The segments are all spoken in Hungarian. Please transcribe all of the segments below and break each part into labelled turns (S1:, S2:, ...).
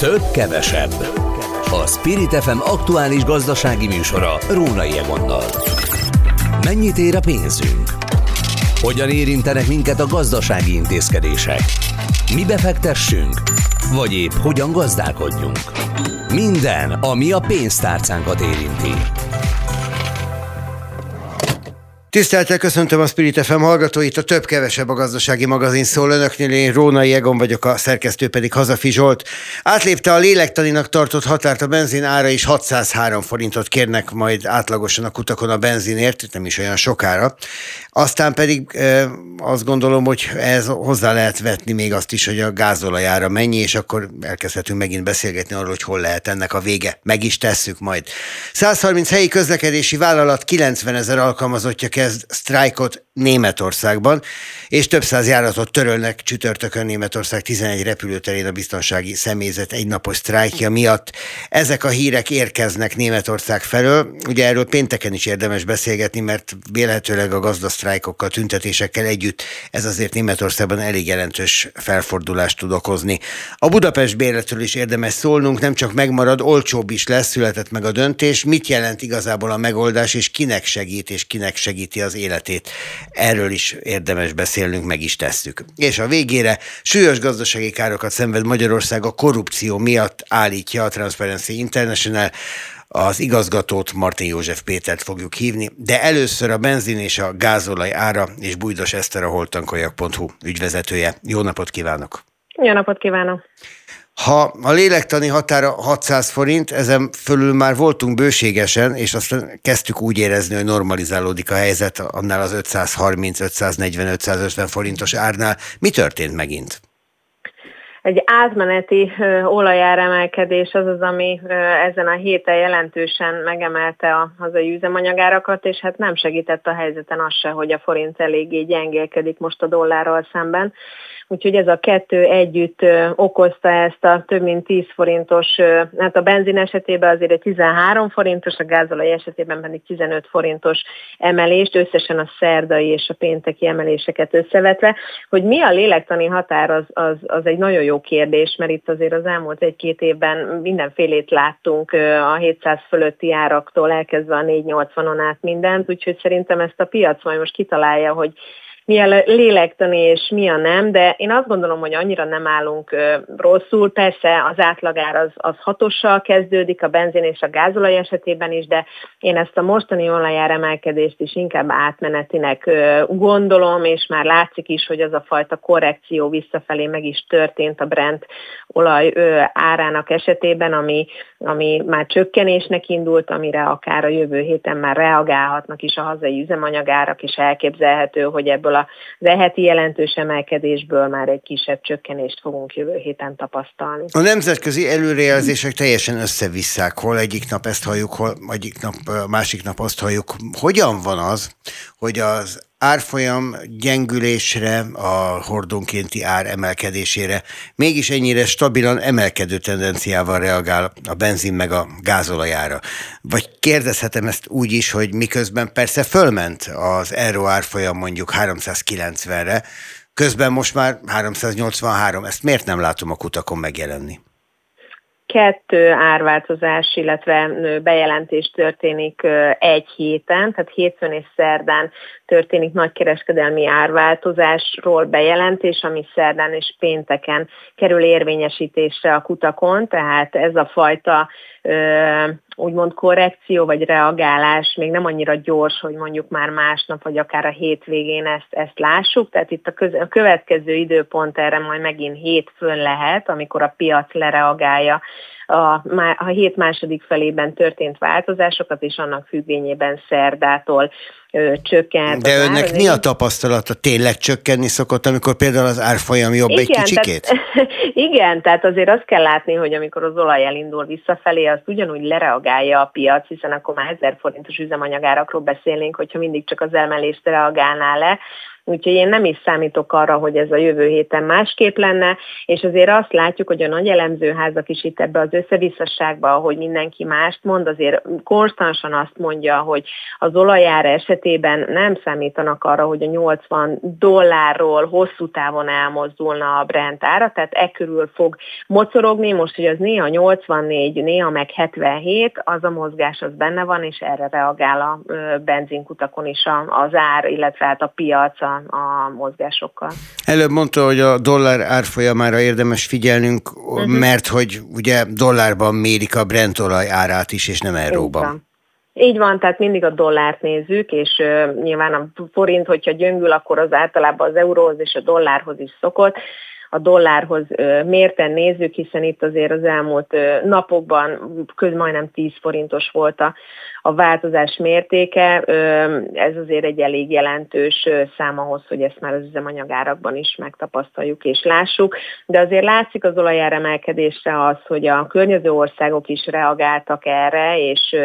S1: Több kevesebb. A Spirit FM aktuális gazdasági műsora Rónai Egonnal. Mennyit ér a pénzünk? Hogyan érintenek minket a gazdasági intézkedések? Mi befektessünk? Vagy épp hogyan gazdálkodjunk? Minden, ami a pénztárcánkat érinti.
S2: Tiszteltel köszöntöm a Spirit FM hallgatóit, a több-kevesebb a gazdasági magazin szól önöknél, én Rónai Egon vagyok, a szerkesztő pedig Hazafi Zsolt. Átlépte a lélektaninak tartott határt a benzin ára is 603 forintot kérnek majd átlagosan a kutakon a benzinért, nem is olyan sokára. Aztán pedig e, azt gondolom, hogy ez hozzá lehet vetni még azt is, hogy a gázolajára mennyi, és akkor elkezdhetünk megint beszélgetni arról, hogy hol lehet ennek a vége. Meg is tesszük majd. 130 helyi közlekedési vállalat 90 ezer alkalmazottja kezd sztrájkot Németországban, és több száz járatot törölnek csütörtökön Németország 11 repülőterén a biztonsági személyzet egynapos sztrájkja miatt. Ezek a hírek érkeznek Németország felől. Ugye erről pénteken is érdemes beszélgetni, mert vélhetőleg a gazdasztrájkokkal, tüntetésekkel együtt ez azért Németországban elég jelentős felfordulást tud okozni. A Budapest bérletről is érdemes szólnunk, nem csak megmarad, olcsóbb is lesz, született meg a döntés. Mit jelent igazából a megoldás, és kinek segít, és kinek segíti az életét? Erről is érdemes beszélnünk, meg is tesszük. És a végére súlyos gazdasági károkat szenved Magyarország a korrupció miatt állítja a Transparency International, az igazgatót, Martin József Pétert fogjuk hívni, de először a benzin és a gázolaj ára, és Bújdos Eszter a holtankoljak.hu ügyvezetője. Jó napot kívánok!
S3: Jó napot kívánok!
S2: Ha a lélektani határa 600 forint, ezen fölül már voltunk bőségesen, és aztán kezdtük úgy érezni, hogy normalizálódik a helyzet annál az 530, 540, 550 forintos árnál. Mi történt megint?
S3: egy átmeneti olajáremelkedés az az, ami ezen a héten jelentősen megemelte a hazai üzemanyagárakat, és hát nem segített a helyzeten az se, hogy a forint eléggé gyengélkedik most a dollárral szemben. Úgyhogy ez a kettő együtt okozta ezt a több mint 10 forintos, hát a benzin esetében azért egy 13 forintos, a gázolaj esetében pedig 15 forintos emelést, összesen a szerdai és a pénteki emeléseket összevetve. Hogy mi a lélektani határ, az, az, az egy nagyon jó kérdés, mert itt azért az elmúlt egy-két évben mindenfélét láttunk a 700 fölötti áraktól elkezdve a 480-on át mindent, úgyhogy szerintem ezt a piac majd most kitalálja, hogy mi a lélektani és mi a nem, de én azt gondolom, hogy annyira nem állunk rosszul. Persze az átlagár az, az hatossal kezdődik a benzin és a gázolaj esetében is, de én ezt a mostani olajár emelkedést is inkább átmenetinek gondolom, és már látszik is, hogy az a fajta korrekció visszafelé meg is történt a Brent olaj árának esetében, ami, ami már csökkenésnek indult, amire akár a jövő héten már reagálhatnak is a hazai üzemanyagárak, és elképzelhető, hogy ebből az eheti jelentős emelkedésből már egy kisebb csökkenést fogunk jövő héten tapasztalni.
S2: A nemzetközi előrejelzések teljesen összevisszák, hol egyik nap ezt halljuk, hol egyik nap, másik nap azt halljuk. Hogyan van az, hogy az árfolyam gyengülésre, a hordonkénti ár emelkedésére mégis ennyire stabilan emelkedő tendenciával reagál a benzin meg a gázolajára. Vagy kérdezhetem ezt úgy is, hogy miközben persze fölment az euró árfolyam mondjuk 390-re, közben most már 383, ezt miért nem látom a kutakon megjelenni?
S3: Kettő árváltozás, illetve bejelentés történik egy héten, tehát hétfőn és szerdán történik nagykereskedelmi árváltozásról bejelentés, ami szerdán és pénteken kerül érvényesítésre a kutakon, tehát ez a fajta úgymond korrekció vagy reagálás még nem annyira gyors, hogy mondjuk már másnap vagy akár a hétvégén ezt, ezt lássuk. Tehát itt a, köz, a következő időpont erre majd megint hétfőn lehet, amikor a piac lereagálja a, a hét második felében történt változásokat, és annak függvényében szerdától ö, csökkent.
S2: De önnek ár, mi a tapasztalata? Tényleg csökkenni szokott, amikor például az árfolyam jobb igen, egy kicsikét?
S3: Tehát, igen, tehát azért azt kell látni, hogy amikor az olaj elindul visszafelé, azt ugyanúgy lereagálja a piac, hiszen akkor már 1000 forintos üzemanyagárakról beszélnénk, hogyha mindig csak az emelést reagálná le. Úgyhogy én nem is számítok arra, hogy ez a jövő héten másképp lenne, és azért azt látjuk, hogy a nagy elemzőházak is itt ebbe az összevisszaságba, hogy mindenki mást mond, azért konstansan azt mondja, hogy az olajára esetében nem számítanak arra, hogy a 80 dollárról hosszú távon elmozdulna a Brent ára, tehát e körül fog mocorogni, most, hogy az néha 84, néha meg 77, az a mozgás az benne van, és erre reagál a benzinkutakon is az ár, illetve hát a piac a, a mozgásokkal.
S2: Előbb mondta, hogy a dollár árfolyamára érdemes figyelnünk, uh-huh. mert hogy ugye dollárban mérik a Brent olaj árát is, és nem euróban.
S3: Így van, tehát mindig a dollárt nézzük, és uh, nyilván a forint, hogyha gyöngül, akkor az általában az euróhoz és a dollárhoz is szokott a dollárhoz mérten nézzük, hiszen itt azért az elmúlt napokban köz majdnem 10 forintos volt a, a változás mértéke. Ez azért egy elég jelentős szám ahhoz, hogy ezt már az üzemanyagárakban is megtapasztaljuk és lássuk. De azért látszik az olajár emelkedésre az, hogy a környező országok is reagáltak erre, és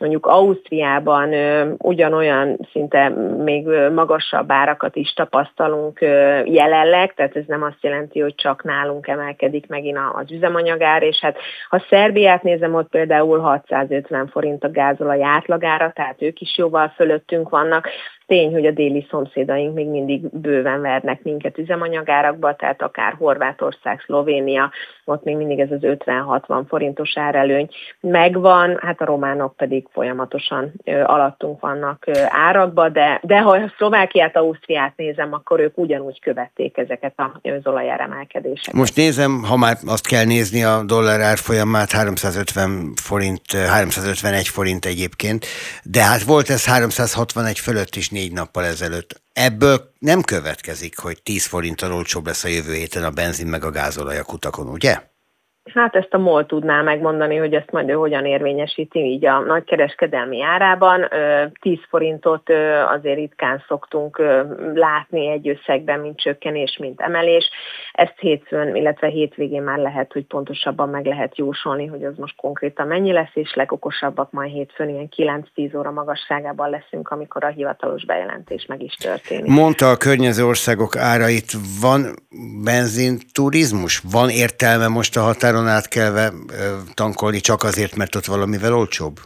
S3: mondjuk Ausztriában ugyanolyan szinte még magasabb árakat is tapasztalunk jelenleg, tehát ez nem azt jelenti, hogy csak nálunk emelkedik megint az üzemanyagár, és hát ha Szerbiát nézem, ott például 650 forint a gázolaj átlagára, tehát ők is jóval fölöttünk vannak, tény, hogy a déli szomszédaink még mindig bőven vernek minket üzemanyagárakba, tehát akár Horvátország, Szlovénia, ott még mindig ez az 50-60 forintos árelőny megvan, hát a románok pedig folyamatosan alattunk vannak árakba, de, de ha Szlovákiát, Ausztriát nézem, akkor ők ugyanúgy követték ezeket az olajáremelkedéseket.
S2: Most nézem, ha már azt kell nézni a dollár árfolyamát, 350 forint, 351 forint egyébként, de hát volt ez 361 fölött is négy nappal ezelőtt. Ebből nem következik, hogy 10 forinttal olcsóbb lesz a jövő héten a benzin meg a gázolaj a kutakon, ugye?
S3: Hát ezt a MOL tudná megmondani, hogy ezt majd ő hogyan érvényesíti így a nagykereskedelmi árában. 10 forintot azért ritkán szoktunk látni egy összegben, mint csökkenés, mint emelés. Ezt hétfőn, illetve hétvégén már lehet, hogy pontosabban meg lehet jósolni, hogy az most konkrétan mennyi lesz, és legokosabbak majd hétfőn ilyen 9-10 óra magasságában leszünk, amikor a hivatalos bejelentés meg is történik.
S2: Mondta a környező országok árait, van benzinturizmus? Van értelme most a határon átkelve tankolni csak azért, mert ott valamivel olcsóbb?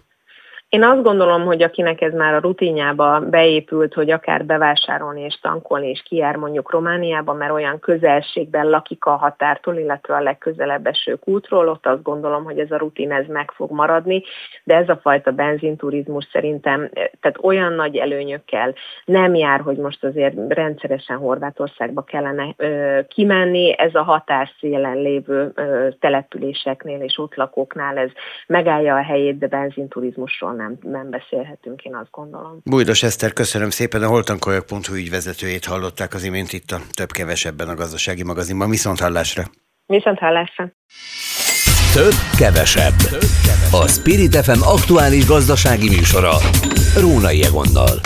S3: Én azt gondolom, hogy akinek ez már a rutinjába beépült, hogy akár bevásárolni és tankolni és kijár mondjuk Romániába, mert olyan közelségben lakik a határtól, illetve a legközelebb eső útról, ott azt gondolom, hogy ez a rutin ez meg fog maradni, de ez a fajta benzinturizmus szerintem tehát olyan nagy előnyökkel nem jár, hogy most azért rendszeresen Horvátországba kellene ö, kimenni, ez a határszélen lévő ö, településeknél és ott lakóknál ez megállja a helyét, de benzinturizmusról nem nem, nem beszélhetünk, én azt gondolom.
S2: Bújdos Eszter, köszönöm szépen. A holtankolyag.hu ügyvezetőjét hallották az imént itt a több-kevesebben a gazdasági magazinban. Viszont hallásra!
S3: Viszont hallásra!
S1: Több, kevesebb. Több, kevesebb. A Spirit FM aktuális gazdasági műsora. Rónai Egonnal.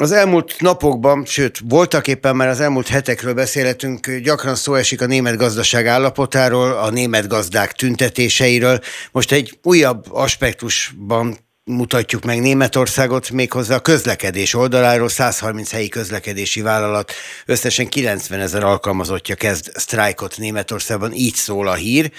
S2: Az elmúlt napokban, sőt, voltak éppen már az elmúlt hetekről beszélhetünk, gyakran szó esik a német gazdaság állapotáról, a német gazdák tüntetéseiről. Most egy újabb aspektusban mutatjuk meg Németországot, méghozzá a közlekedés oldaláról 130 helyi közlekedési vállalat, összesen 90 ezer alkalmazottja kezd sztrájkot Németországban, így szól a hír,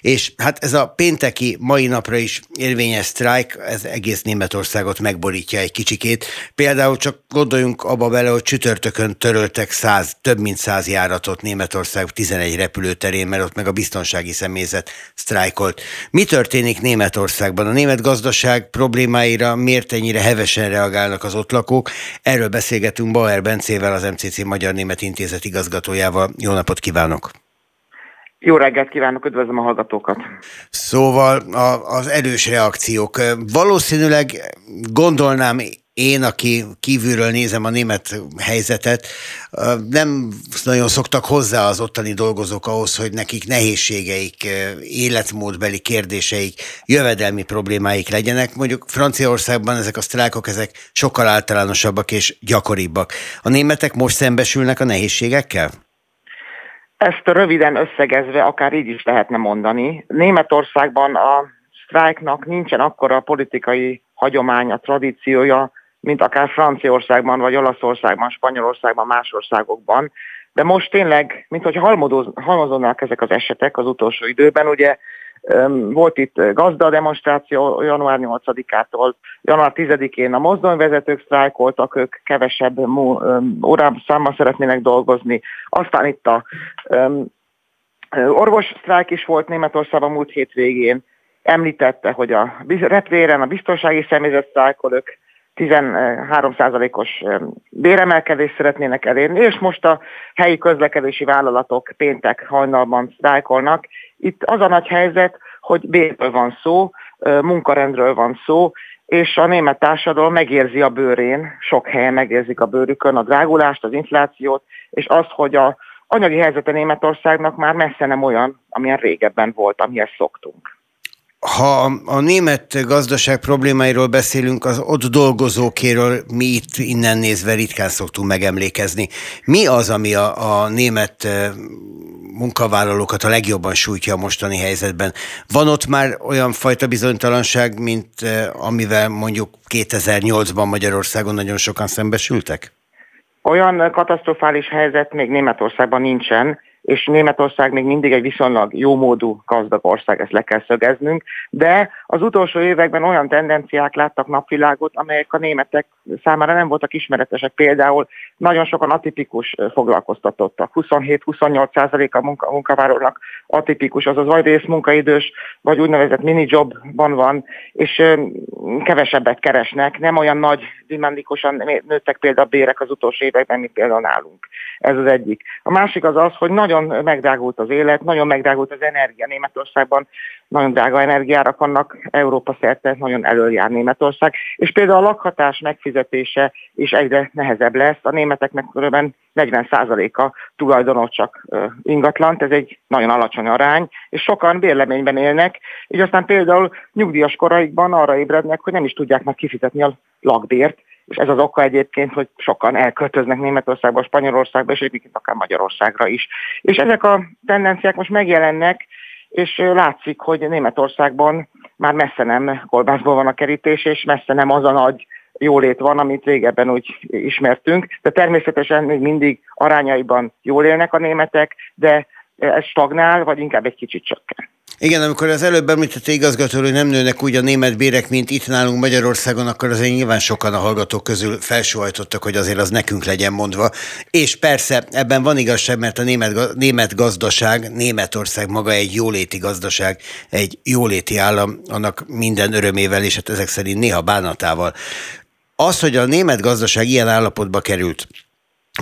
S2: és hát ez a pénteki mai napra is érvényes sztrájk, ez egész Németországot megborítja egy kicsikét. Például csak gondoljunk abba bele, hogy csütörtökön töröltek 100, több mint 100 járatot Németország 11 repülőterén, mert ott meg a biztonsági személyzet sztrájkolt. Mi történik Németországban? A német gazdaság problémáira miért ennyire hevesen reagálnak az ott lakók? Erről beszélgetünk Bauer Bencével, az MCC Magyar Német Intézet igazgatójával. Jó napot kívánok!
S4: Jó reggelt kívánok, üdvözlöm a hallgatókat!
S2: Szóval a, az erős reakciók. Valószínűleg gondolnám én, aki kívülről nézem a német helyzetet, nem nagyon szoktak hozzá az ottani dolgozók ahhoz, hogy nekik nehézségeik, életmódbeli kérdéseik, jövedelmi problémáik legyenek. Mondjuk Franciaországban ezek a sztrájkok ezek sokkal általánosabbak és gyakoribbak. A németek most szembesülnek a nehézségekkel?
S4: Ezt röviden összegezve akár így is lehetne mondani. Németországban a sztrájknak nincsen akkora politikai hagyománya, tradíciója, mint akár Franciaországban, vagy Olaszországban, Spanyolországban, más országokban. De most tényleg, mint hogy halmozódnak ezek az esetek az utolsó időben, ugye volt itt gazda demonstráció január 8-ától, január 10-én a mozdonyvezetők sztrájkoltak, ők kevesebb órám számmal szeretnének dolgozni. Aztán itt a orvos sztrájk is volt Németországban múlt hétvégén. Említette, hogy a reptéren a biztonsági személyzet sztrájkol, ők 13%-os béremelkedést szeretnének elérni, és most a helyi közlekedési vállalatok péntek hajnalban sztrájkolnak. Itt az a nagy helyzet, hogy bérről van szó, munkarendről van szó, és a német társadalom megérzi a bőrén, sok helyen megérzik a bőrükön a drágulást, az inflációt, és az, hogy a anyagi helyzete Németországnak már messze nem olyan, amilyen régebben volt, amihez szoktunk
S2: ha a német gazdaság problémáiról beszélünk, az ott dolgozókéről mi itt innen nézve ritkán szoktunk megemlékezni. Mi az, ami a, a német munkavállalókat a legjobban sújtja a mostani helyzetben? Van ott már olyan fajta bizonytalanság, mint amivel mondjuk 2008-ban Magyarországon nagyon sokan szembesültek?
S4: Olyan katasztrofális helyzet még Németországban nincsen, és Németország még mindig egy viszonylag jómódú gazdag ország, ezt le kell szögeznünk, de az utolsó években olyan tendenciák láttak napvilágot, amelyek a németek számára nem voltak ismeretesek. Például nagyon sokan atipikus foglalkoztatottak. 27-28 százalék a munka, munkavállalónak atipikus, azaz vagy részmunkaidős, vagy úgynevezett minijobban van, és kevesebbet keresnek, nem olyan nagy dinamikusan nőttek például a bérek az utolsó években, mint például nálunk. Ez az egyik. A másik az az, hogy nagyon megdrágult az élet, nagyon megdrágult az energia Németországban, nagyon drága energiárak vannak, Európa szerte nagyon előjár Németország, és például a lakhatás megfizetése is egyre nehezebb lesz. A németeknek kb. 40%-a tulajdonos csak ingatlant, ez egy nagyon alacsony arány, és sokan bérleményben élnek, és aztán például nyugdíjas koraikban arra ébrednek, hogy nem is tudják meg kifizetni a lakbért, és ez az oka egyébként, hogy sokan elköltöznek Németországba, Spanyolországba, és egyébként akár Magyarországra is. És ezek a tendenciák most megjelennek, és látszik, hogy Németországban már messze nem kolbászból van a kerítés, és messze nem az a nagy jólét van, amit régebben úgy ismertünk, de természetesen még mindig arányaiban jól élnek a németek, de ez stagnál, vagy inkább egy kicsit csökken.
S2: Igen, amikor az előbb említette igazgató, hogy nem nőnek úgy a német bérek, mint itt nálunk Magyarországon, akkor azért nyilván sokan a hallgatók közül felsóhajtottak, hogy azért az nekünk legyen mondva. És persze ebben van igazság, mert a német, német gazdaság, Németország maga egy jóléti gazdaság, egy jóléti állam, annak minden örömével, és hát ezek szerint néha bánatával. Az, hogy a német gazdaság ilyen állapotba került,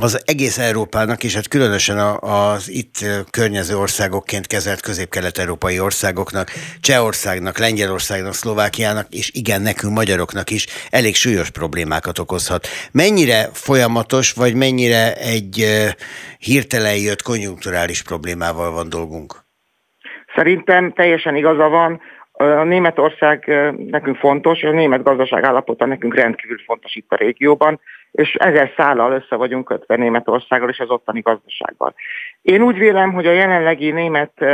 S2: az egész Európának, és hát különösen az itt környező országokként kezelt közép-kelet-európai országoknak, Csehországnak, Lengyelországnak, Szlovákiának, és igen, nekünk magyaroknak is elég súlyos problémákat okozhat. Mennyire folyamatos, vagy mennyire egy hirtelen jött konjunkturális problémával van dolgunk?
S4: Szerintem teljesen igaza van. A Németország nekünk fontos, a német gazdaság állapota nekünk rendkívül fontos itt a régióban, és ezer szállal össze vagyunk kötve Németországgal és az ottani gazdasággal. Én úgy vélem, hogy a jelenlegi német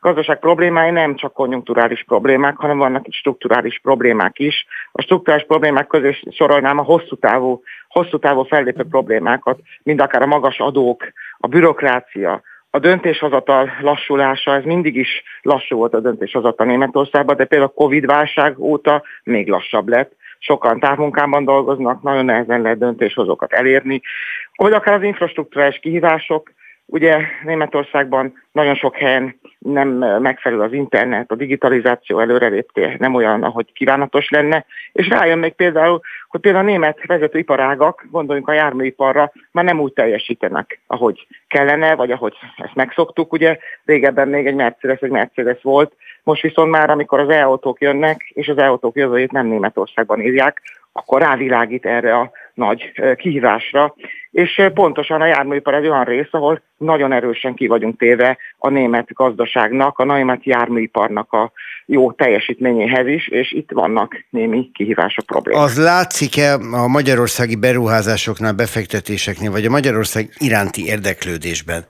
S4: gazdaság problémái nem csak konjunkturális problémák, hanem vannak itt strukturális problémák is. A strukturális problémák közé sorolnám a hosszú távú, hosszú távú fellépő problémákat, mind akár a magas adók, a bürokrácia, a döntéshozatal lassulása, ez mindig is lassú volt a döntéshozatal Németországban, de például a Covid-válság óta még lassabb lett. Sokan távmunkában dolgoznak, nagyon nehezen lehet döntéshozókat elérni, vagy akár az infrastruktúrás kihívások, Ugye Németországban nagyon sok helyen nem megfelelő az internet, a digitalizáció előrelépte nem olyan, ahogy kívánatos lenne, és rájön még például, hogy például a német vezetőiparágak, gondoljunk a járműiparra, már nem úgy teljesítenek, ahogy kellene, vagy ahogy ezt megszoktuk. Ugye régebben még egy Mercedes, egy Mercedes volt, most viszont már, amikor az e-autók jönnek, és az e-autók jövőjét nem Németországban írják, akkor rávilágít erre a nagy kihívásra, és pontosan a járműipar egy olyan rész, ahol nagyon erősen ki vagyunk téve a német gazdaságnak, a német járműiparnak a jó teljesítményéhez is, és itt vannak némi kihívások, problémák.
S2: Az látszik-e a magyarországi beruházásoknál, befektetéseknél, vagy a Magyarország iránti érdeklődésben,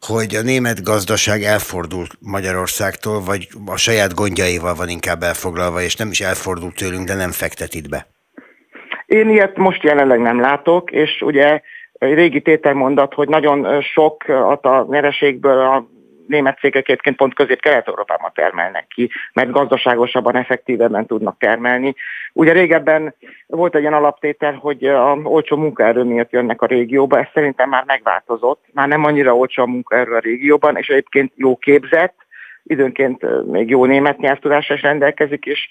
S2: hogy a német gazdaság elfordult Magyarországtól, vagy a saját gondjaival van inkább elfoglalva, és nem is elfordult tőlünk, de nem fektet itt be?
S4: Én ilyet most jelenleg nem látok, és ugye régi tételmondat, hogy nagyon sok a nyereségből a német cégek egyébként pont közép-kelet-európában termelnek ki, mert gazdaságosabban, effektívebben tudnak termelni. Ugye régebben volt egy ilyen alaptétel, hogy a olcsó munkaerő miatt jönnek a régióba, ez szerintem már megváltozott, már nem annyira olcsó a munkaerő a régióban, és egyébként jó képzett, időnként még jó német nyelvtudással is rendelkezik, és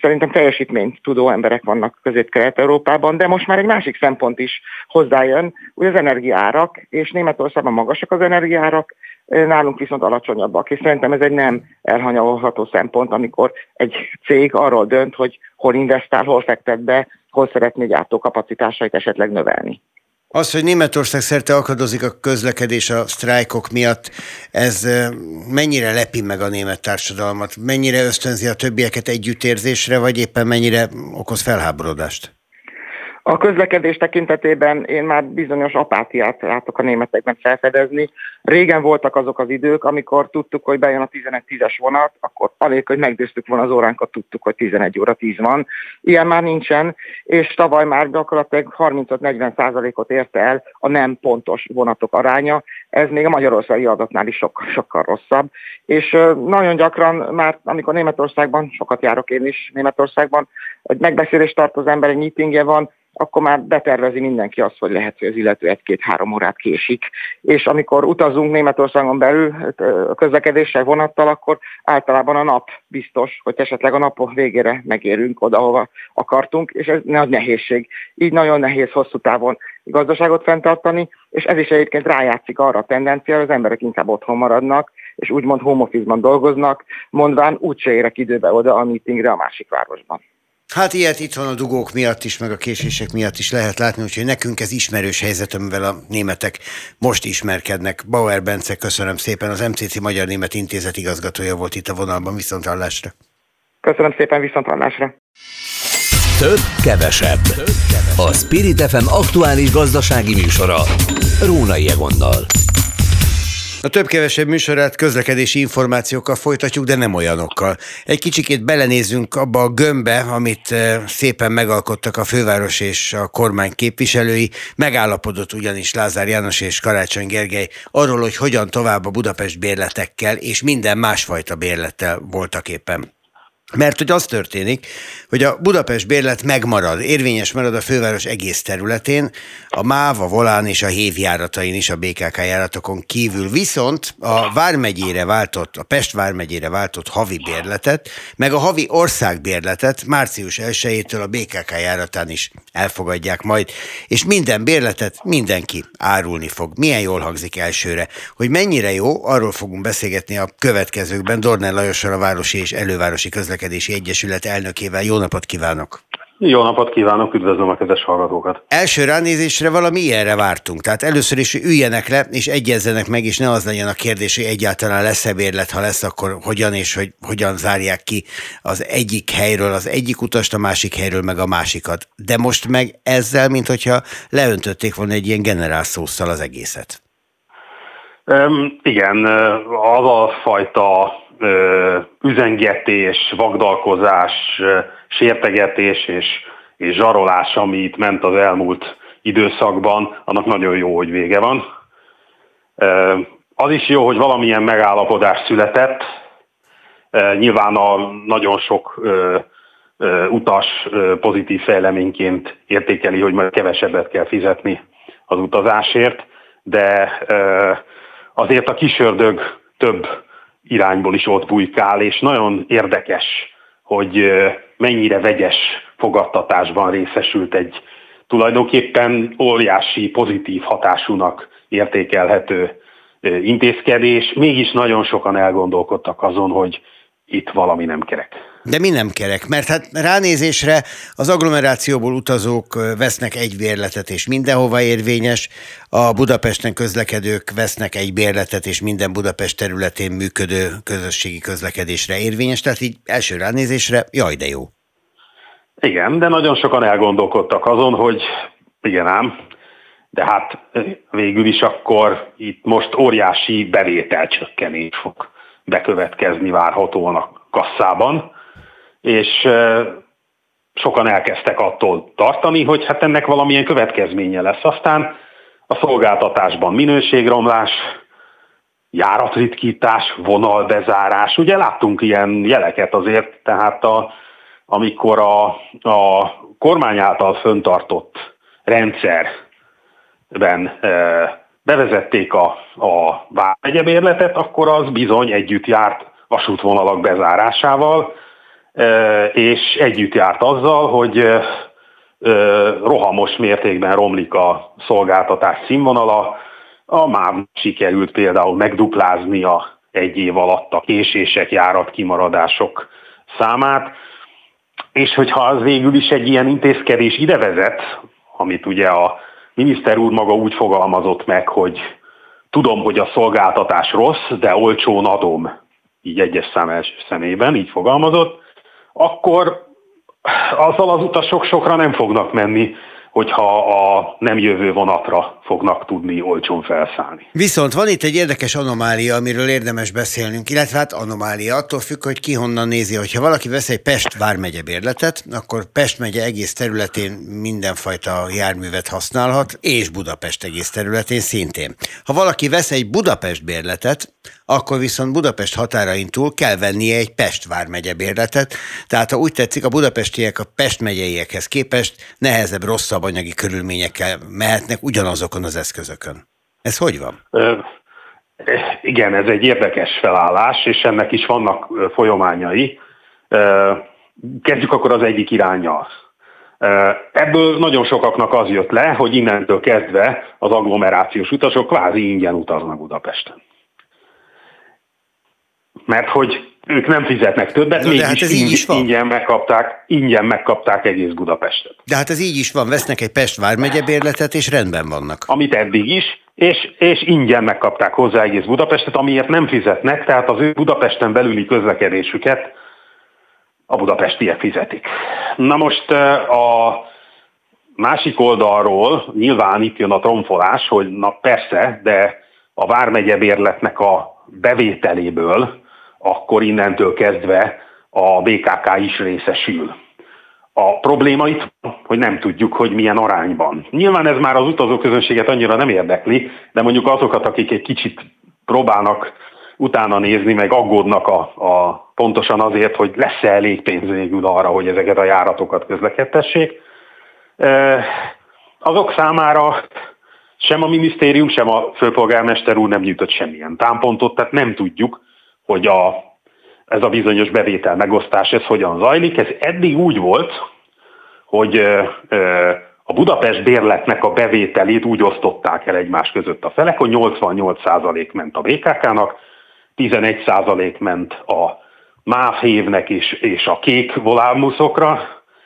S4: szerintem teljesítményt tudó emberek vannak közép-kelet-európában, de most már egy másik szempont is hozzájön, hogy az energiárak, és Németországban magasak az energiárak, nálunk viszont alacsonyabbak, és szerintem ez egy nem elhanyagolható szempont, amikor egy cég arról dönt, hogy hol investál, hol fektet be, hol szeretné gyártókapacitásait esetleg növelni.
S2: Az, hogy Németország szerte akadozik a közlekedés a sztrájkok miatt, ez mennyire lepi meg a német társadalmat? Mennyire ösztönzi a többieket együttérzésre, vagy éppen mennyire okoz felháborodást?
S4: A közlekedés tekintetében én már bizonyos apátiát látok a németekben felfedezni. Régen voltak azok az idők, amikor tudtuk, hogy bejön a 11-10-es vonat, akkor alig, hogy megdőztük volna az óránkat, tudtuk, hogy 11 óra 10 van. Ilyen már nincsen, és tavaly már gyakorlatilag 35-40 százalékot érte el a nem pontos vonatok aránya. Ez még a magyarországi adatnál is sok, sokkal rosszabb. És nagyon gyakran már, amikor Németországban, sokat járok én is Németországban, egy megbeszélést tart az ember, egy meetingje van, akkor már betervezi mindenki azt, hogy lehet, hogy az illető egy-két-három órát késik. És amikor utazunk Németországon belül a közlekedéssel vonattal, akkor általában a nap biztos, hogy esetleg a nap végére megérünk oda, ahova akartunk, és ez nagy nehézség. Így nagyon nehéz hosszú távon gazdaságot fenntartani, és ez is egyébként rájátszik arra a tendencia, hogy az emberek inkább otthon maradnak, és úgymond home dolgoznak, mondván úgyse érek időbe oda a meetingre a másik városban.
S2: Hát ilyet itt van a dugók miatt is, meg a késések miatt is lehet látni, úgyhogy nekünk ez ismerős helyzet, amivel a németek most ismerkednek. Bauer Bence, köszönöm szépen, az MCC Magyar Német Intézet igazgatója volt itt a vonalban, viszonthallásra.
S4: Köszönöm szépen, viszonthallásra.
S1: Több, kevesebb. Több, kevesebb. A Spirit FM aktuális gazdasági műsora. Rónai Egonnal.
S2: A több-kevesebb műsorát közlekedési információkkal folytatjuk, de nem olyanokkal. Egy kicsikét belenézünk abba a gömbbe, amit eh, szépen megalkottak a főváros és a kormány képviselői. Megállapodott ugyanis Lázár János és Karácsony Gergely arról, hogy hogyan tovább a Budapest bérletekkel és minden másfajta bérlettel voltak éppen. Mert hogy az történik, hogy a Budapest bérlet megmarad, érvényes marad a főváros egész területén, a MÁV, a Volán és a Hév járatain is a BKK járatokon kívül. Viszont a Vármegyére váltott, a Pest Vármegyére váltott havi bérletet, meg a havi országbérletet március 1-től a BKK járatán is elfogadják majd, és minden bérletet mindenki árulni fog. Milyen jól hangzik elsőre. Hogy mennyire jó, arról fogunk beszélgetni a következőkben Dornel Lajossal a Városi és Elővárosi Közlekedési Közlekedési Egyesület elnökével. Jó napot kívánok!
S5: Jó napot kívánok, üdvözlöm a kedves hallgatókat!
S2: Első ránézésre valami ilyenre vártunk. Tehát először is üljenek le, és egyezzenek meg, és ne az legyen a kérdés, hogy egyáltalán lesz-e bérlet, ha lesz, akkor hogyan és hogy hogyan zárják ki az egyik helyről az egyik utast, a másik helyről meg a másikat. De most meg ezzel, mint hogyha leöntötték volna egy ilyen generálszószal az egészet.
S5: Um, igen, az a fajta üzengetés, vagdalkozás, sértegetés és, és zsarolás, ami itt ment az elmúlt időszakban, annak nagyon jó, hogy vége van. Az is jó, hogy valamilyen megállapodás született. Nyilván a nagyon sok utas pozitív fejleményként értékeli, hogy majd kevesebbet kell fizetni az utazásért, de azért a kisördög több irányból is ott bujkál, és nagyon érdekes, hogy mennyire vegyes fogadtatásban részesült egy tulajdonképpen óriási pozitív hatásúnak értékelhető intézkedés. Mégis nagyon sokan elgondolkodtak azon, hogy itt valami nem kerek.
S2: De mi nem kerek? Mert hát ránézésre az agglomerációból utazók vesznek egy bérletet, és mindenhova érvényes, a Budapesten közlekedők vesznek egy bérletet, és minden Budapest területén működő közösségi közlekedésre érvényes, tehát így első ránézésre, jaj, de jó.
S5: Igen, de nagyon sokan elgondolkodtak azon, hogy igen ám, de hát végül is akkor itt most óriási bevételcsökkenés fog bekövetkezni várhatóan a kasszában, és sokan elkezdtek attól tartani, hogy hát ennek valamilyen következménye lesz. Aztán a szolgáltatásban minőségromlás, járatritkítás, vonalbezárás. Ugye láttunk ilyen jeleket azért, tehát a, amikor a, a kormány által föntartott rendszerben bevezették a, a vármegyebérletet, akkor az bizony együtt járt vasútvonalak bezárásával, e, és együtt járt azzal, hogy e, rohamos mértékben romlik a szolgáltatás színvonala, a MÁV sikerült például megduplázni a egy év alatt a késések, járat kimaradások számát, és hogyha az végül is egy ilyen intézkedés ide vezet, amit ugye a miniszter úr maga úgy fogalmazott meg, hogy tudom, hogy a szolgáltatás rossz, de olcsón adom, így egyes szám első szemében, így fogalmazott, akkor azzal az utasok sokra nem fognak menni, hogyha a nem jövő vonatra fognak tudni olcsón felszállni.
S2: Viszont van itt egy érdekes anomália, amiről érdemes beszélnünk, illetve hát anomália, attól függ, hogy ki honnan nézi. Hogyha valaki vesz egy Pest vármegye bérletet, akkor Pest megye egész területén mindenfajta járművet használhat, és Budapest egész területén szintén. Ha valaki vesz egy Budapest bérletet, akkor viszont Budapest határain túl kell vennie egy Pest vármegye bérletet, tehát ha úgy tetszik, a budapestiek a Pest megyeiekhez képest nehezebb, rosszabb anyagi körülményekkel mehetnek ugyanazokon az eszközökön. Ez hogy van?
S5: Igen, ez egy érdekes felállás, és ennek is vannak folyamányai. Kezdjük akkor az egyik irányjal. Ebből nagyon sokaknak az jött le, hogy innentől kezdve az agglomerációs utasok kvázi ingyen utaznak Budapesten mert hogy ők nem fizetnek többet, mégis hát ez így is van. ingyen megkapták, ingyen megkapták egész Budapestet.
S2: De hát ez így is van, vesznek egy Pest vármegye bérletet, és rendben vannak.
S5: Amit eddig is, és, és ingyen megkapták hozzá egész Budapestet, amiért nem fizetnek, tehát az ő Budapesten belüli közlekedésüket a budapestiek fizetik. Na most a másik oldalról nyilván itt jön a tromfolás, hogy na persze, de a vármegye bérletnek a bevételéből akkor innentől kezdve a BKK is részesül. A probléma itt, hogy nem tudjuk, hogy milyen arányban. Nyilván ez már az utazóközönséget annyira nem érdekli, de mondjuk azokat, akik egy kicsit próbálnak utána nézni, meg aggódnak a, a pontosan azért, hogy lesz-e elég pénz végül arra, hogy ezeket a járatokat közlekedtessék. Azok számára sem a minisztérium, sem a főpolgármester úr nem nyújtott semmilyen támpontot, tehát nem tudjuk, hogy a, ez a bizonyos bevétel megosztás, ez hogyan zajlik. Ez eddig úgy volt, hogy a Budapest bérletnek a bevételét úgy osztották el egymás között a felek, hogy 88% ment a BKK-nak, 11% ment a MÁV hévnek és, és a kék volánbuszokra,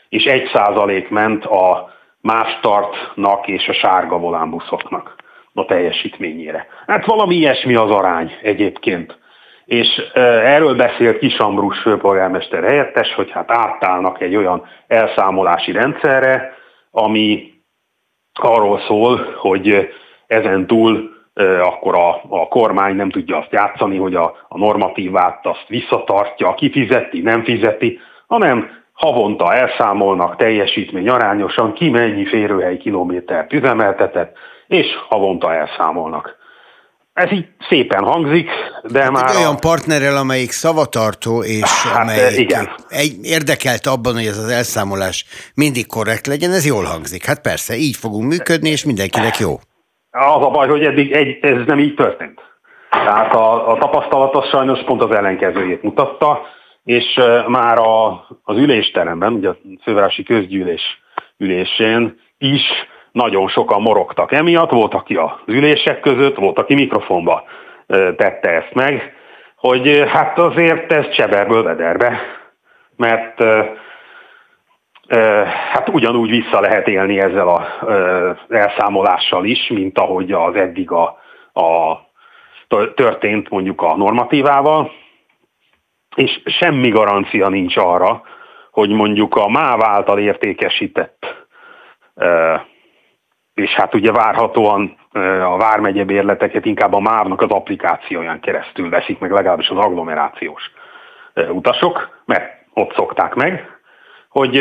S5: és 1% ment a MÁV startnak és a sárga volánbuszoknak a teljesítményére. Hát valami ilyesmi az arány egyébként és erről beszélt Kis Ambrus főpolgármester helyettes, hogy hát átállnak egy olyan elszámolási rendszerre, ami arról szól, hogy ezen túl akkor a, a kormány nem tudja azt játszani, hogy a, a normatívát azt visszatartja, ki fizeti, nem fizeti, hanem havonta elszámolnak teljesítmény arányosan, ki mennyi férőhely kilométert üzemeltetett, és havonta elszámolnak. Ez így szépen hangzik, de hát már...
S2: Egy olyan a... partnerrel, amelyik szavatartó, és hát, amelyik igen. Egy, érdekelt abban, hogy ez az elszámolás mindig korrekt legyen, ez jól hangzik. Hát persze, így fogunk működni, és mindenkinek jó.
S5: Az a baj, hogy eddig egy, ez nem így történt. Tehát a, a tapasztalat az sajnos pont az ellenkezőjét mutatta, és már a, az ülésteremben, ugye a fővárosi közgyűlés ülésén is nagyon sokan morogtak emiatt, volt, aki az ülések között, volt, aki mikrofonba tette ezt meg, hogy hát azért ez cseberből vederbe, mert hát ugyanúgy vissza lehet élni ezzel az elszámolással is, mint ahogy az eddig a, a történt mondjuk a normatívával, és semmi garancia nincs arra, hogy mondjuk a MÁV által értékesített és hát ugye várhatóan a Vármegye bérleteket inkább a MÁV-nak az applikációján keresztül veszik meg legalábbis az agglomerációs utasok, mert ott szokták meg, hogy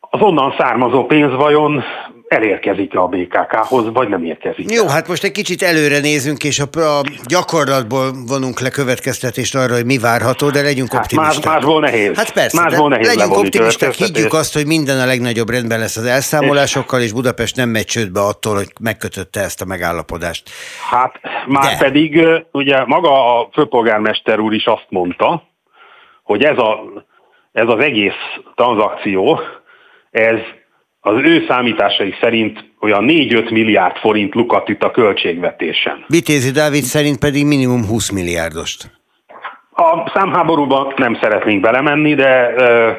S5: az onnan származó pénz vajon elérkezik a BKK-hoz, vagy nem érkezik.
S2: Jó, hát most egy kicsit előre nézünk, és a, a gyakorlatból vonunk le következtetést arra, hogy mi várható, de legyünk hát optimisták.
S5: Más, másból nehéz.
S2: Hát persze,
S5: másból nehéz
S2: legyünk optimisták, higgyük azt, hogy minden a legnagyobb rendben lesz az elszámolásokkal, és Budapest nem megy csődbe attól, hogy megkötötte ezt a megállapodást.
S5: Hát már de. pedig ugye maga a főpolgármester úr is azt mondta, hogy ez, a, ez az egész tranzakció, ez az ő számításai szerint olyan 4-5 milliárd forint lukat üt a költségvetésen.
S2: Vitézi Dávid szerint pedig minimum 20 milliárdost.
S5: A számháborúban nem szeretnénk belemenni, de uh,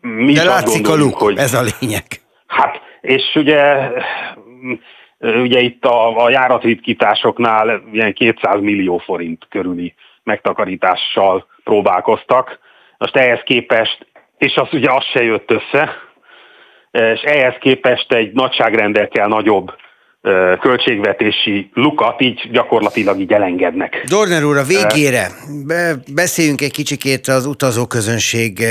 S5: mi
S2: De látszik a luk, hogy... ez a lényeg.
S5: Hát, és ugye, ugye itt a, a járatritkításoknál ilyen 200 millió forint körüli megtakarítással próbálkoztak. Most ehhez képest, és az ugye az se jött össze, és ehhez képest egy nagyságrendekkel nagyobb költségvetési lukat így gyakorlatilag így elengednek.
S2: Dorner úr, a végére beszéljünk egy kicsikét az utazóközönség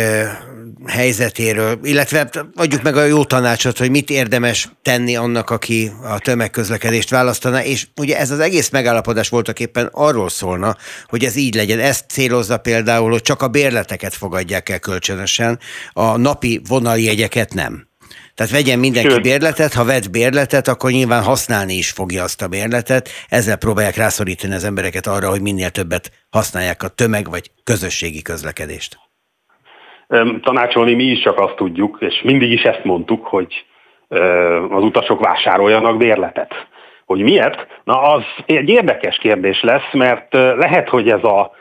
S2: helyzetéről, illetve adjuk meg a jó tanácsot, hogy mit érdemes tenni annak, aki a tömegközlekedést választaná, és ugye ez az egész megállapodás voltak éppen arról szólna, hogy ez így legyen. Ezt célozza például, hogy csak a bérleteket fogadják el kölcsönösen, a napi vonaljegyeket nem. Tehát vegyen mindenki Sőt. bérletet, ha vett bérletet, akkor nyilván használni is fogja azt a bérletet. Ezzel próbálják rászorítani az embereket arra, hogy minél többet használják a tömeg vagy közösségi közlekedést.
S5: Tanácsolni mi is csak azt tudjuk, és mindig is ezt mondtuk, hogy az utasok vásároljanak bérletet. Hogy miért? Na az egy érdekes kérdés lesz, mert lehet, hogy ez a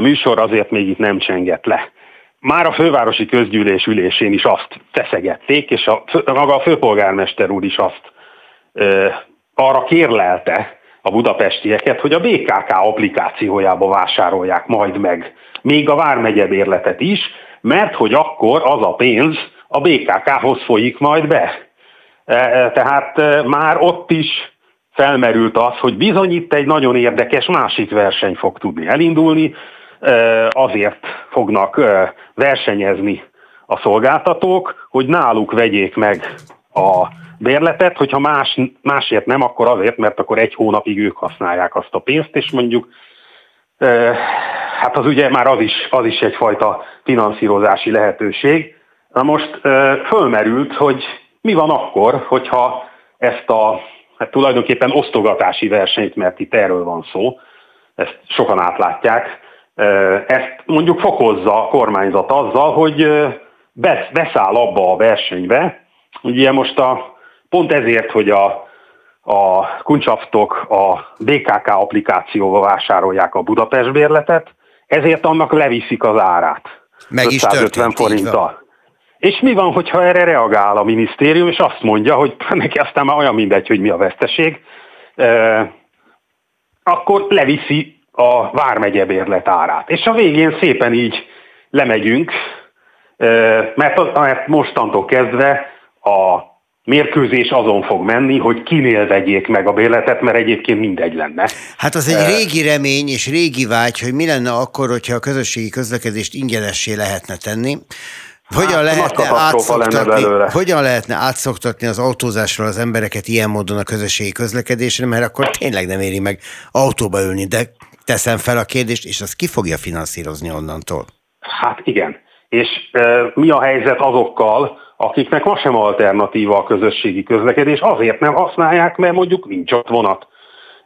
S5: műsor azért még itt nem csengett le már a fővárosi közgyűlés ülésén is azt feszegették, és a, maga a főpolgármester úr is azt ö, arra kérlelte a budapestieket, hogy a BKK applikációjába vásárolják majd meg még a Vármegye bérletet is, mert hogy akkor az a pénz a BKK-hoz folyik majd be. E, e, tehát e, már ott is felmerült az, hogy bizony itt egy nagyon érdekes másik verseny fog tudni elindulni, azért fognak versenyezni a szolgáltatók, hogy náluk vegyék meg a bérletet, hogyha más, másért nem, akkor azért, mert akkor egy hónapig ők használják azt a pénzt, és mondjuk hát az ugye már az is, az is egyfajta finanszírozási lehetőség. Na most fölmerült, hogy mi van akkor, hogyha ezt a hát tulajdonképpen osztogatási versenyt, mert itt erről van szó, ezt sokan átlátják, ezt mondjuk fokozza a kormányzat azzal, hogy beszáll abba a versenybe. Ugye most a, pont ezért, hogy a, a kuncsaftok a BKK applikációval vásárolják a Budapest bérletet, ezért annak leviszik az árát.
S2: Meg 550 is történt, forinttal.
S5: És mi van, hogyha erre reagál a minisztérium, és azt mondja, hogy neki aztán már olyan mindegy, hogy mi a veszteség, akkor leviszi a Vármegye bérlet árát. És a végén szépen így lemegyünk, mert, mert mostantól kezdve a mérkőzés azon fog menni, hogy kinél vegyék meg a bérletet, mert egyébként mindegy lenne.
S2: Hát az egy régi remény és régi vágy, hogy mi lenne akkor, hogyha a közösségi közlekedést ingyenessé lehetne tenni. Hogyan, hát, lehetne átszoktatni, hogyan lehetne átszoktatni az autózásról az embereket ilyen módon a közösségi közlekedésre, mert akkor tényleg nem éri meg autóba ülni, de teszem fel a kérdést, és azt ki fogja finanszírozni onnantól?
S5: Hát igen. És e, mi a helyzet azokkal, akiknek ma sem alternatíva a közösségi közlekedés, azért nem használják, mert mondjuk nincs ott vonat.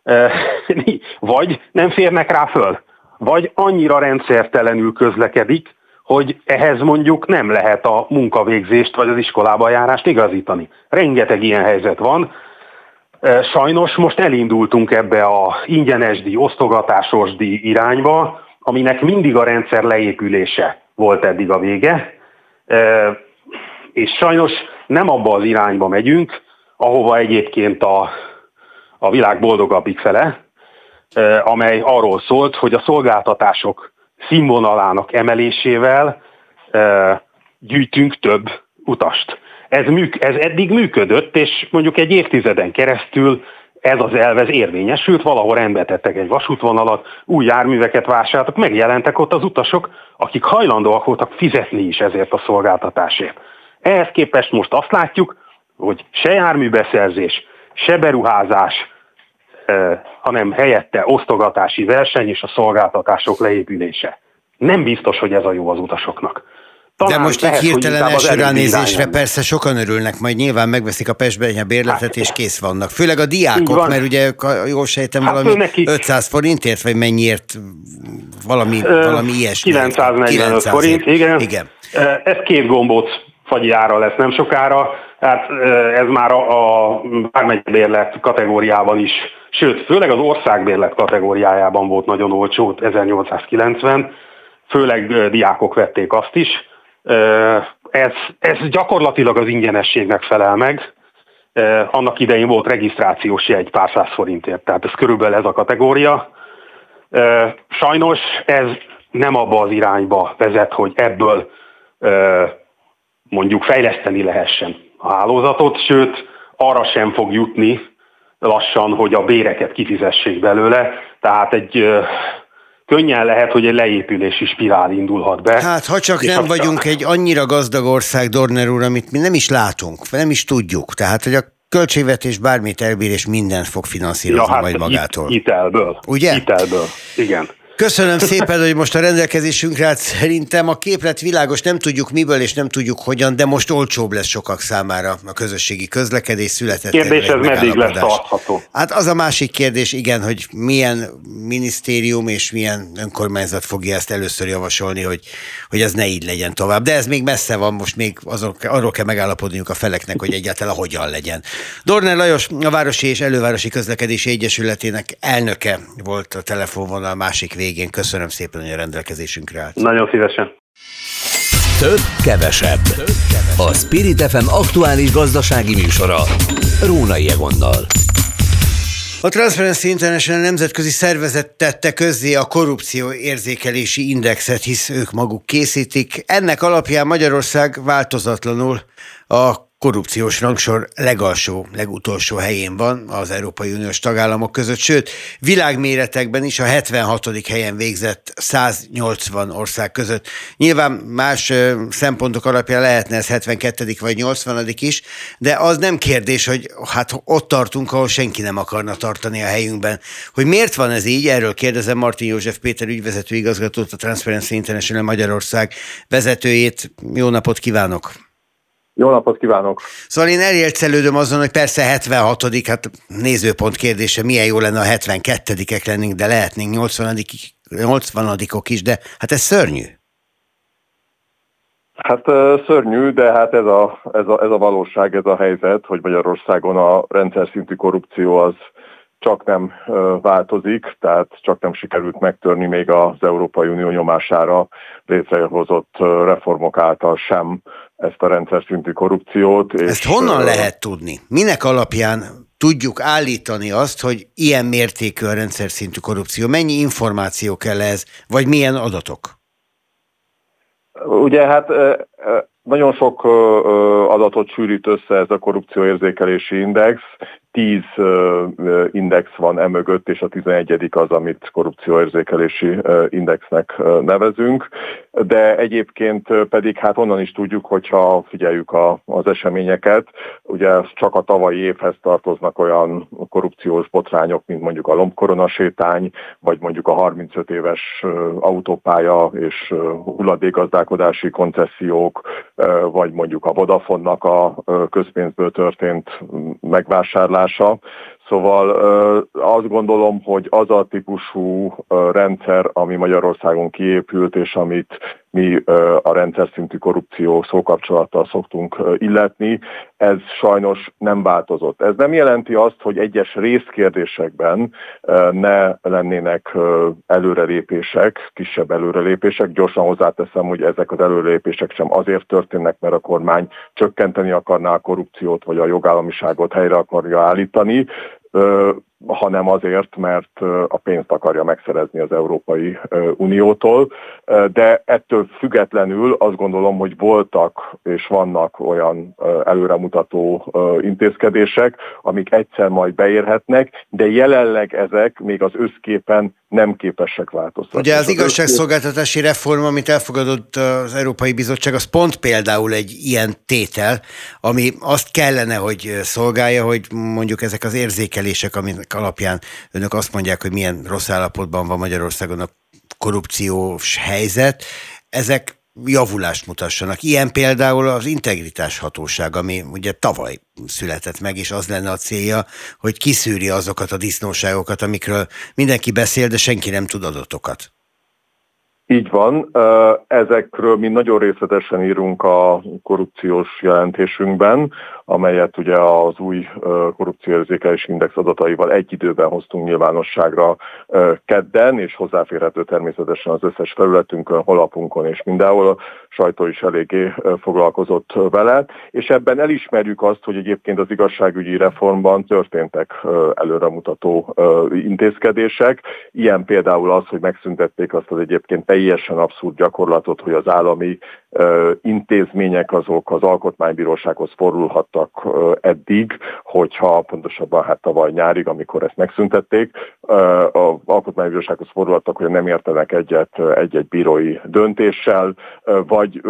S5: E, vagy nem férnek rá föl, vagy annyira rendszertelenül közlekedik, hogy ehhez mondjuk nem lehet a munkavégzést vagy az iskolába járást igazítani. Rengeteg ilyen helyzet van, Sajnos most elindultunk ebbe a ingyenes díj, osztogatásos díj irányba, aminek mindig a rendszer leépülése volt eddig a vége, és sajnos nem abba az irányba megyünk, ahova egyébként a, a világ boldogabbik fele, amely arról szólt, hogy a szolgáltatások színvonalának emelésével gyűjtünk több utast ez, műk, ez eddig működött, és mondjuk egy évtizeden keresztül ez az elv ez érvényesült, valahol rendbe tettek egy vasútvonalat, új járműveket vásároltak, megjelentek ott az utasok, akik hajlandóak voltak fizetni is ezért a szolgáltatásért. Ehhez képest most azt látjuk, hogy se járműbeszerzés, se beruházás, hanem helyette osztogatási verseny és a szolgáltatások leépülése. Nem biztos, hogy ez a jó az utasoknak.
S2: Talán De most lehet, egy hirtelen első ránézésre persze sokan örülnek, majd nyilván megveszik a Pestben a bérletet, és kész vannak. Főleg a diákok, mert ugye jól sejtem hát valami neki... 500 forintért, vagy mennyiért, valami, Ö, valami ilyesmi.
S5: 945 900 forint, igen. igen. Ez két gombóc fagyiára lesz nem sokára, hát ez már a, a bármely kategóriában is, sőt, főleg az országbérlet kategóriájában volt nagyon olcsó 1890, főleg diákok vették azt is, ez, ez gyakorlatilag az ingyenességnek felel meg. Annak idején volt regisztrációs jegy pár száz forintért, tehát ez körülbelül ez a kategória. Sajnos ez nem abba az irányba vezet, hogy ebből mondjuk fejleszteni lehessen a hálózatot, sőt arra sem fog jutni lassan, hogy a béreket kifizessék belőle, tehát egy könnyen lehet, hogy egy leépülési spirál indulhat be.
S2: Hát, ha csak nem vagyunk egy annyira gazdag ország, Dorner úr, amit mi nem is látunk, nem is tudjuk. Tehát, hogy a költségvetés bármit elbír, és mindent fog finanszírozni ja, hát majd magától.
S5: It, itelből.
S2: Ugye?
S5: Itelből, igen.
S2: Köszönöm szépen, hogy most a rendelkezésünkre állt. Szerintem a képlet világos, nem tudjuk miből és nem tudjuk hogyan, de most olcsóbb lesz sokak számára a közösségi közlekedés született.
S5: Kérdés, ez meddig lesz tartható?
S2: Hát az a másik kérdés, igen, hogy milyen minisztérium és milyen önkormányzat fogja ezt először javasolni, hogy, hogy ez ne így legyen tovább. De ez még messze van, most még azok, arról kell megállapodniuk a feleknek, hogy egyáltalán hogyan legyen. Dorner Lajos, a Városi és Elővárosi Közlekedési Egyesületének elnöke volt a telefonvonal másik végén végén. Köszönöm szépen, hogy a rendelkezésünkre állt.
S5: Nagyon szívesen.
S1: Több, kevesebb. A Spirit FM aktuális gazdasági műsora. Rónai Egonnal.
S2: A Transparency International nemzetközi szervezet tette közzé a korrupció érzékelési indexet, hisz ők maguk készítik. Ennek alapján Magyarország változatlanul a korrupciós rangsor legalsó, legutolsó helyén van az Európai Uniós tagállamok között, sőt, világméretekben is a 76. helyen végzett 180 ország között. Nyilván más szempontok alapján lehetne ez 72. vagy 80. is, de az nem kérdés, hogy hát ott tartunk, ahol senki nem akarna tartani a helyünkben. Hogy miért van ez így, erről kérdezem Martin József Péter ügyvezető igazgatót, a Transparency International Magyarország vezetőjét. Jó napot kívánok!
S6: Jó napot kívánok!
S2: Szóval én elélcelődöm azon, hogy persze 76 hát nézőpont kérdése, milyen jó lenne a 72-ek lennénk, de lehetnénk 80 80 is, de hát ez szörnyű.
S6: Hát szörnyű, de hát ez a, ez, a, ez a valóság, ez a helyzet, hogy Magyarországon a rendszer szintű korrupció az csak nem változik, tehát csak nem sikerült megtörni még az Európai Unió nyomására létrehozott reformok által sem ezt a rendszer szintű korrupciót.
S2: Ezt és honnan lehet tudni? Minek alapján tudjuk állítani azt, hogy ilyen mértékű a rendszer szintű korrupció? Mennyi információ kell ez, vagy milyen adatok?
S6: Ugye hát nagyon sok adatot sűrít össze ez a korrupcióérzékelési index, tíz index van emögött, és a tizenegyedik az, amit korrupcióérzékelési indexnek nevezünk, de egyébként pedig hát onnan is tudjuk, hogyha figyeljük a, az eseményeket, ugye csak a tavalyi évhez tartoznak olyan korrupciós botrányok, mint mondjuk a lombkoronasétány, vagy mondjuk a 35 éves autópálya és hulladékgazdálkodási koncesziók, vagy mondjuk a Vodafonnak a közpénzből történt hatása Szóval azt gondolom, hogy az a típusú rendszer, ami Magyarországon kiépült, és amit mi a rendszer szintű korrupció szókapcsolattal szoktunk illetni, ez sajnos nem változott. Ez nem jelenti azt, hogy egyes részkérdésekben ne lennének előrelépések, kisebb előrelépések. Gyorsan hozzáteszem, hogy ezek az előrelépések sem azért történnek, mert a kormány csökkenteni akarná a korrupciót, vagy a jogállamiságot helyre akarja állítani, uh, hanem azért, mert a pénzt akarja megszerezni az Európai Uniótól. De ettől függetlenül azt gondolom, hogy voltak és vannak olyan előremutató intézkedések, amik egyszer majd beérhetnek, de jelenleg ezek még az összképen nem képesek változtatni.
S2: Ugye az igazságszolgáltatási reform, amit elfogadott az Európai Bizottság, az pont például egy ilyen tétel, ami azt kellene, hogy szolgálja, hogy mondjuk ezek az érzékelések, aminek alapján önök azt mondják, hogy milyen rossz állapotban van Magyarországon a korrupciós helyzet, ezek javulást mutassanak. Ilyen például az integritás hatóság, ami ugye tavaly született meg, és az lenne a célja, hogy kiszűri azokat a disznóságokat, amikről mindenki beszél, de senki nem tud adatokat.
S6: Így van, ezekről mi nagyon részletesen írunk a korrupciós jelentésünkben, amelyet ugye az új korrupcióérzékelés index adataival egy időben hoztunk nyilvánosságra kedden, és hozzáférhető természetesen az összes felületünkön, holapunkon és mindenhol. A sajtó is eléggé foglalkozott vele, és ebben elismerjük azt, hogy egyébként az igazságügyi reformban történtek előremutató intézkedések. Ilyen például az, hogy megszüntették azt az egyébként teljesen abszurd gyakorlatot, hogy az állami intézmények azok az alkotmánybírósághoz fordulhattak eddig, hogyha pontosabban hát tavaly nyárig, amikor ezt megszüntették, az alkotmánybírósághoz fordulhattak, hogy nem értenek egyet egy-egy bírói döntéssel, vagy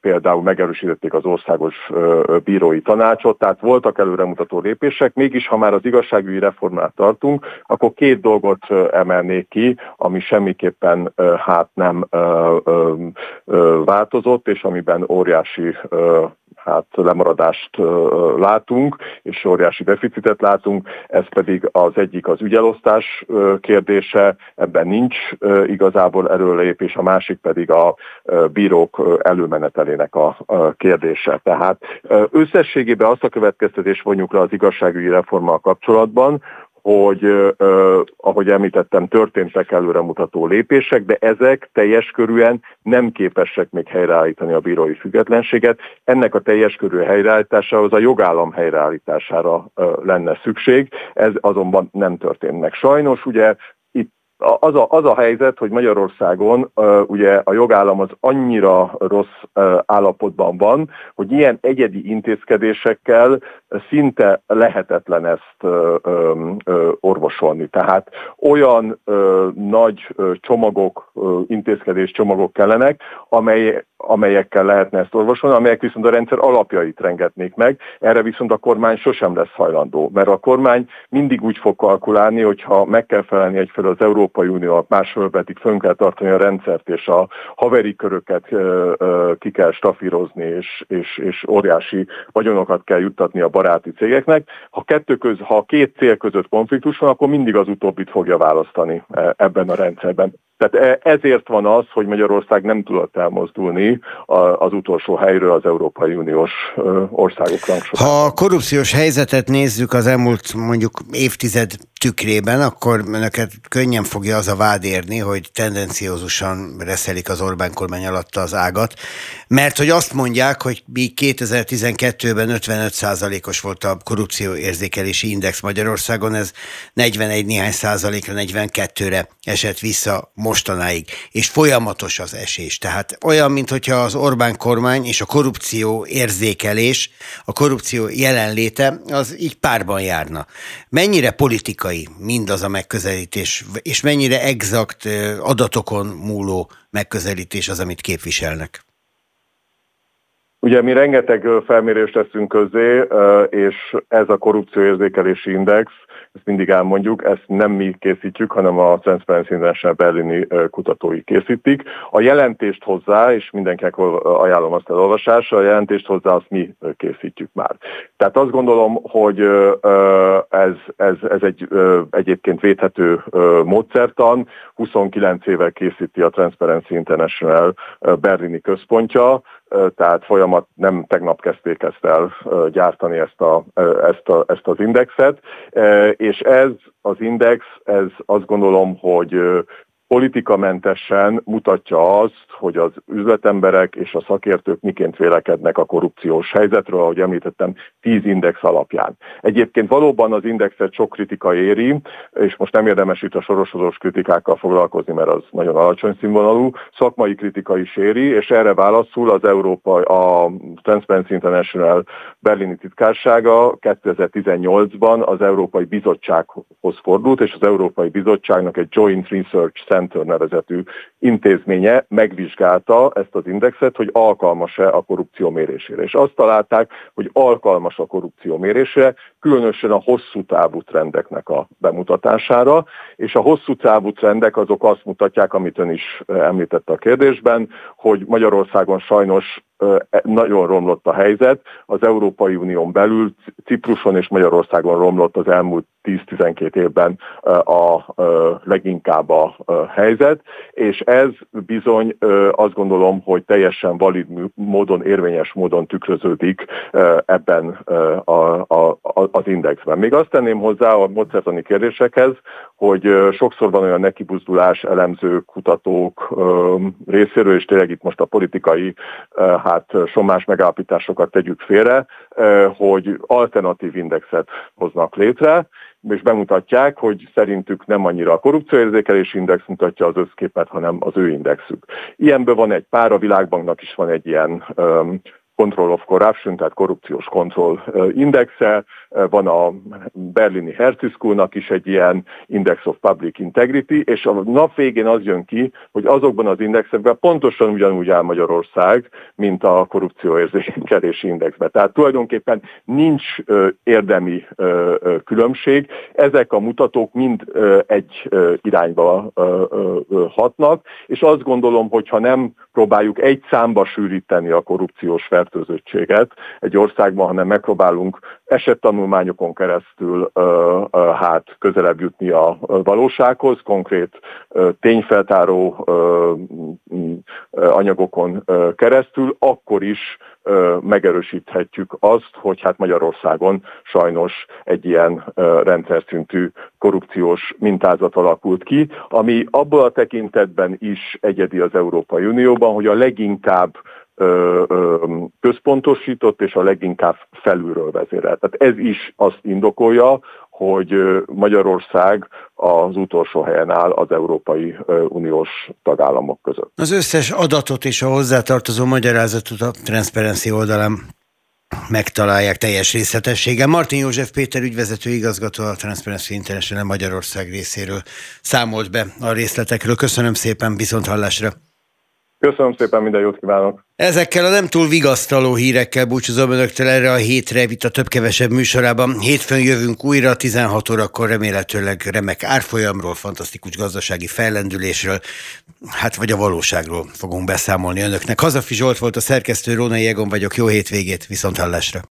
S6: például megerősítették az országos bírói tanácsot, tehát voltak előremutató lépések, mégis ha már az igazságügyi reformát tartunk, akkor két dolgot emelnék ki, ami semmiképpen hát nem változott, és amiben óriási hát lemaradást látunk, és óriási deficitet látunk, ez pedig az egyik az ügyelosztás kérdése, ebben nincs igazából erőlépés, a másik pedig a bírók előmenetelének a kérdése. Tehát összességében azt a következtetés vonjuk le az igazságügyi reformmal kapcsolatban, hogy ahogy említettem, történtek előremutató lépések, de ezek teljes körűen nem képesek még helyreállítani a bírói függetlenséget. Ennek a teljes körű helyreállításához a jogállam helyreállítására lenne szükség, ez azonban nem történt meg. Sajnos ugye az a, az a helyzet, hogy Magyarországon uh, ugye a jogállam az annyira rossz uh, állapotban van, hogy ilyen egyedi intézkedésekkel szinte lehetetlen ezt uh, uh, orvosolni. Tehát olyan nagy csomagok, intézkedés csomagok kellenek, amely, amelyekkel lehetne ezt orvosolni, amelyek viszont a rendszer alapjait rengetnék meg. Erre viszont a kormány sosem lesz hajlandó, mert a kormány mindig úgy fog kalkulálni, hogyha meg kell felelni egyfelől az Európai Unió, másfelől pedig fönn kell tartani a rendszert, és a haveri köröket ki kell stafírozni, és, és, és óriási vagyonokat kell juttatni a baráti cégeknek. Ha, kettő köz, ha két cél között konfliktus van, akkor mindig az utóbbit fogja választani e, ebben a rendszerben. Tehát e, ezért van az, hogy Magyarország nem tudott elmozdulni az utolsó helyről az Európai Uniós országok rangsorában.
S2: Ha a korrupciós helyzetet nézzük az elmúlt mondjuk évtized tükrében, akkor önöket könnyen fogja az a vád érni, hogy tendenciózusan reszelik az Orbán kormány alatt az ágat, mert hogy azt mondják, hogy mi 2012-ben 55%-os volt a korrupció érzékelési index Magyarországon, ez 41 néhány százalékra, 42-re esett vissza mostanáig, és folyamatos az esés. Tehát olyan, mintha az Orbán kormány és a korrupció érzékelés, a korrupció jelenléte, az így párban járna. Mennyire politikai mindaz a megközelítés, és mennyire exakt adatokon múló megközelítés az, amit képviselnek?
S6: Ugye mi rengeteg felmérést teszünk közé, és ez a korrupcióérzékelési index, ezt mindig elmondjuk, ezt nem mi készítjük, hanem a Transparency International berlini kutatói készítik. A jelentést hozzá, és mindenkinek ajánlom azt elolvasásra, a jelentést hozzá azt mi készítjük már. Tehát azt gondolom, hogy ez, ez, ez egy egyébként védhető módszertan, 29 éve készíti a Transparency International berlini központja, tehát folyamat nem tegnap kezdték ezt el gyártani ezt, a, ezt, a, ezt az indexet, és ez az index, ez azt gondolom, hogy politikamentesen mutatja azt, hogy az üzletemberek és a szakértők miként vélekednek a korrupciós helyzetről, ahogy említettem, tíz index alapján. Egyébként valóban az indexet sok kritika éri, és most nem érdemes itt a sorosozós kritikákkal foglalkozni, mert az nagyon alacsony színvonalú, szakmai kritika is éri, és erre válaszul az Európa, a Transparency International berlini titkársága 2018-ban az Európai Bizottsághoz fordult, és az Európai Bizottságnak egy Joint Research Center nevezetű intézménye megvizsgálta ezt az indexet, hogy alkalmas-e a korrupció mérésére. És azt találták, hogy alkalmas a korrupció mérésére, különösen a hosszú távú trendeknek a bemutatására, és a hosszú távú trendek azok azt mutatják, amit ön is említette a kérdésben, hogy Magyarországon sajnos e, nagyon romlott a helyzet. Az Európai Unión belül Cipruson és Magyarországon romlott az elmúlt 10-12 évben a leginkább a helyzet, és ez bizony azt gondolom, hogy teljesen valid módon, érvényes módon tükröződik ebben a, a, az indexben. Még azt tenném hozzá a módszertani kérdésekhez, hogy sokszor van olyan nekibuzdulás elemzők, kutatók részéről, és tényleg itt most a politikai hát somás megállapításokat tegyük félre, hogy alternatív indexet hoznak létre, és bemutatják, hogy szerintük nem annyira a korrupcióérzékelési index mutatja az összképet, hanem az ő indexük. Ilyenből van egy pár, a világbanknak is van egy ilyen Control of Corruption, tehát korrupciós kontroll indexe, van a berlini Hertie Schoolnak is egy ilyen Index of Public Integrity, és a nap végén az jön ki, hogy azokban az indexekben pontosan ugyanúgy áll Magyarország, mint a korrupcióérzékelési indexben. Tehát tulajdonképpen nincs érdemi különbség, ezek a mutatók mind egy irányba hatnak, és azt gondolom, hogy ha nem próbáljuk egy számba sűríteni a korrupciós fertőzöttséget egy országban, hanem megpróbálunk esettanulmányokon keresztül hát közelebb jutni a valósághoz, konkrét tényfeltáró anyagokon keresztül, akkor is megerősíthetjük azt, hogy hát Magyarországon sajnos egy ilyen rendszer szintű korrupciós mintázat alakult ki, ami abból a tekintetben is egyedi az Európai Unióban, hogy a leginkább központosított és a leginkább felülről vezérelt. Tehát ez is azt indokolja, hogy Magyarország az utolsó helyen áll az Európai Uniós tagállamok között.
S2: Az összes adatot és a hozzátartozó magyarázatot a Transparency oldalán megtalálják teljes részletességgel. Martin József Péter ügyvezető igazgató a Transparency International Magyarország részéről számolt be a részletekről. Köszönöm szépen, viszont hallásra!
S6: Köszönöm szépen, minden jót kívánok!
S2: Ezekkel a nem túl vigasztaló hírekkel búcsúzom önöktől erre a hétre, itt a több-kevesebb műsorában. Hétfőn jövünk újra, 16 órakor remélhetőleg remek árfolyamról, fantasztikus gazdasági fellendülésről, hát vagy a valóságról fogunk beszámolni önöknek. Hazafi Zsolt volt a szerkesztő, Rónai Egon vagyok, jó hétvégét, viszont hallásra!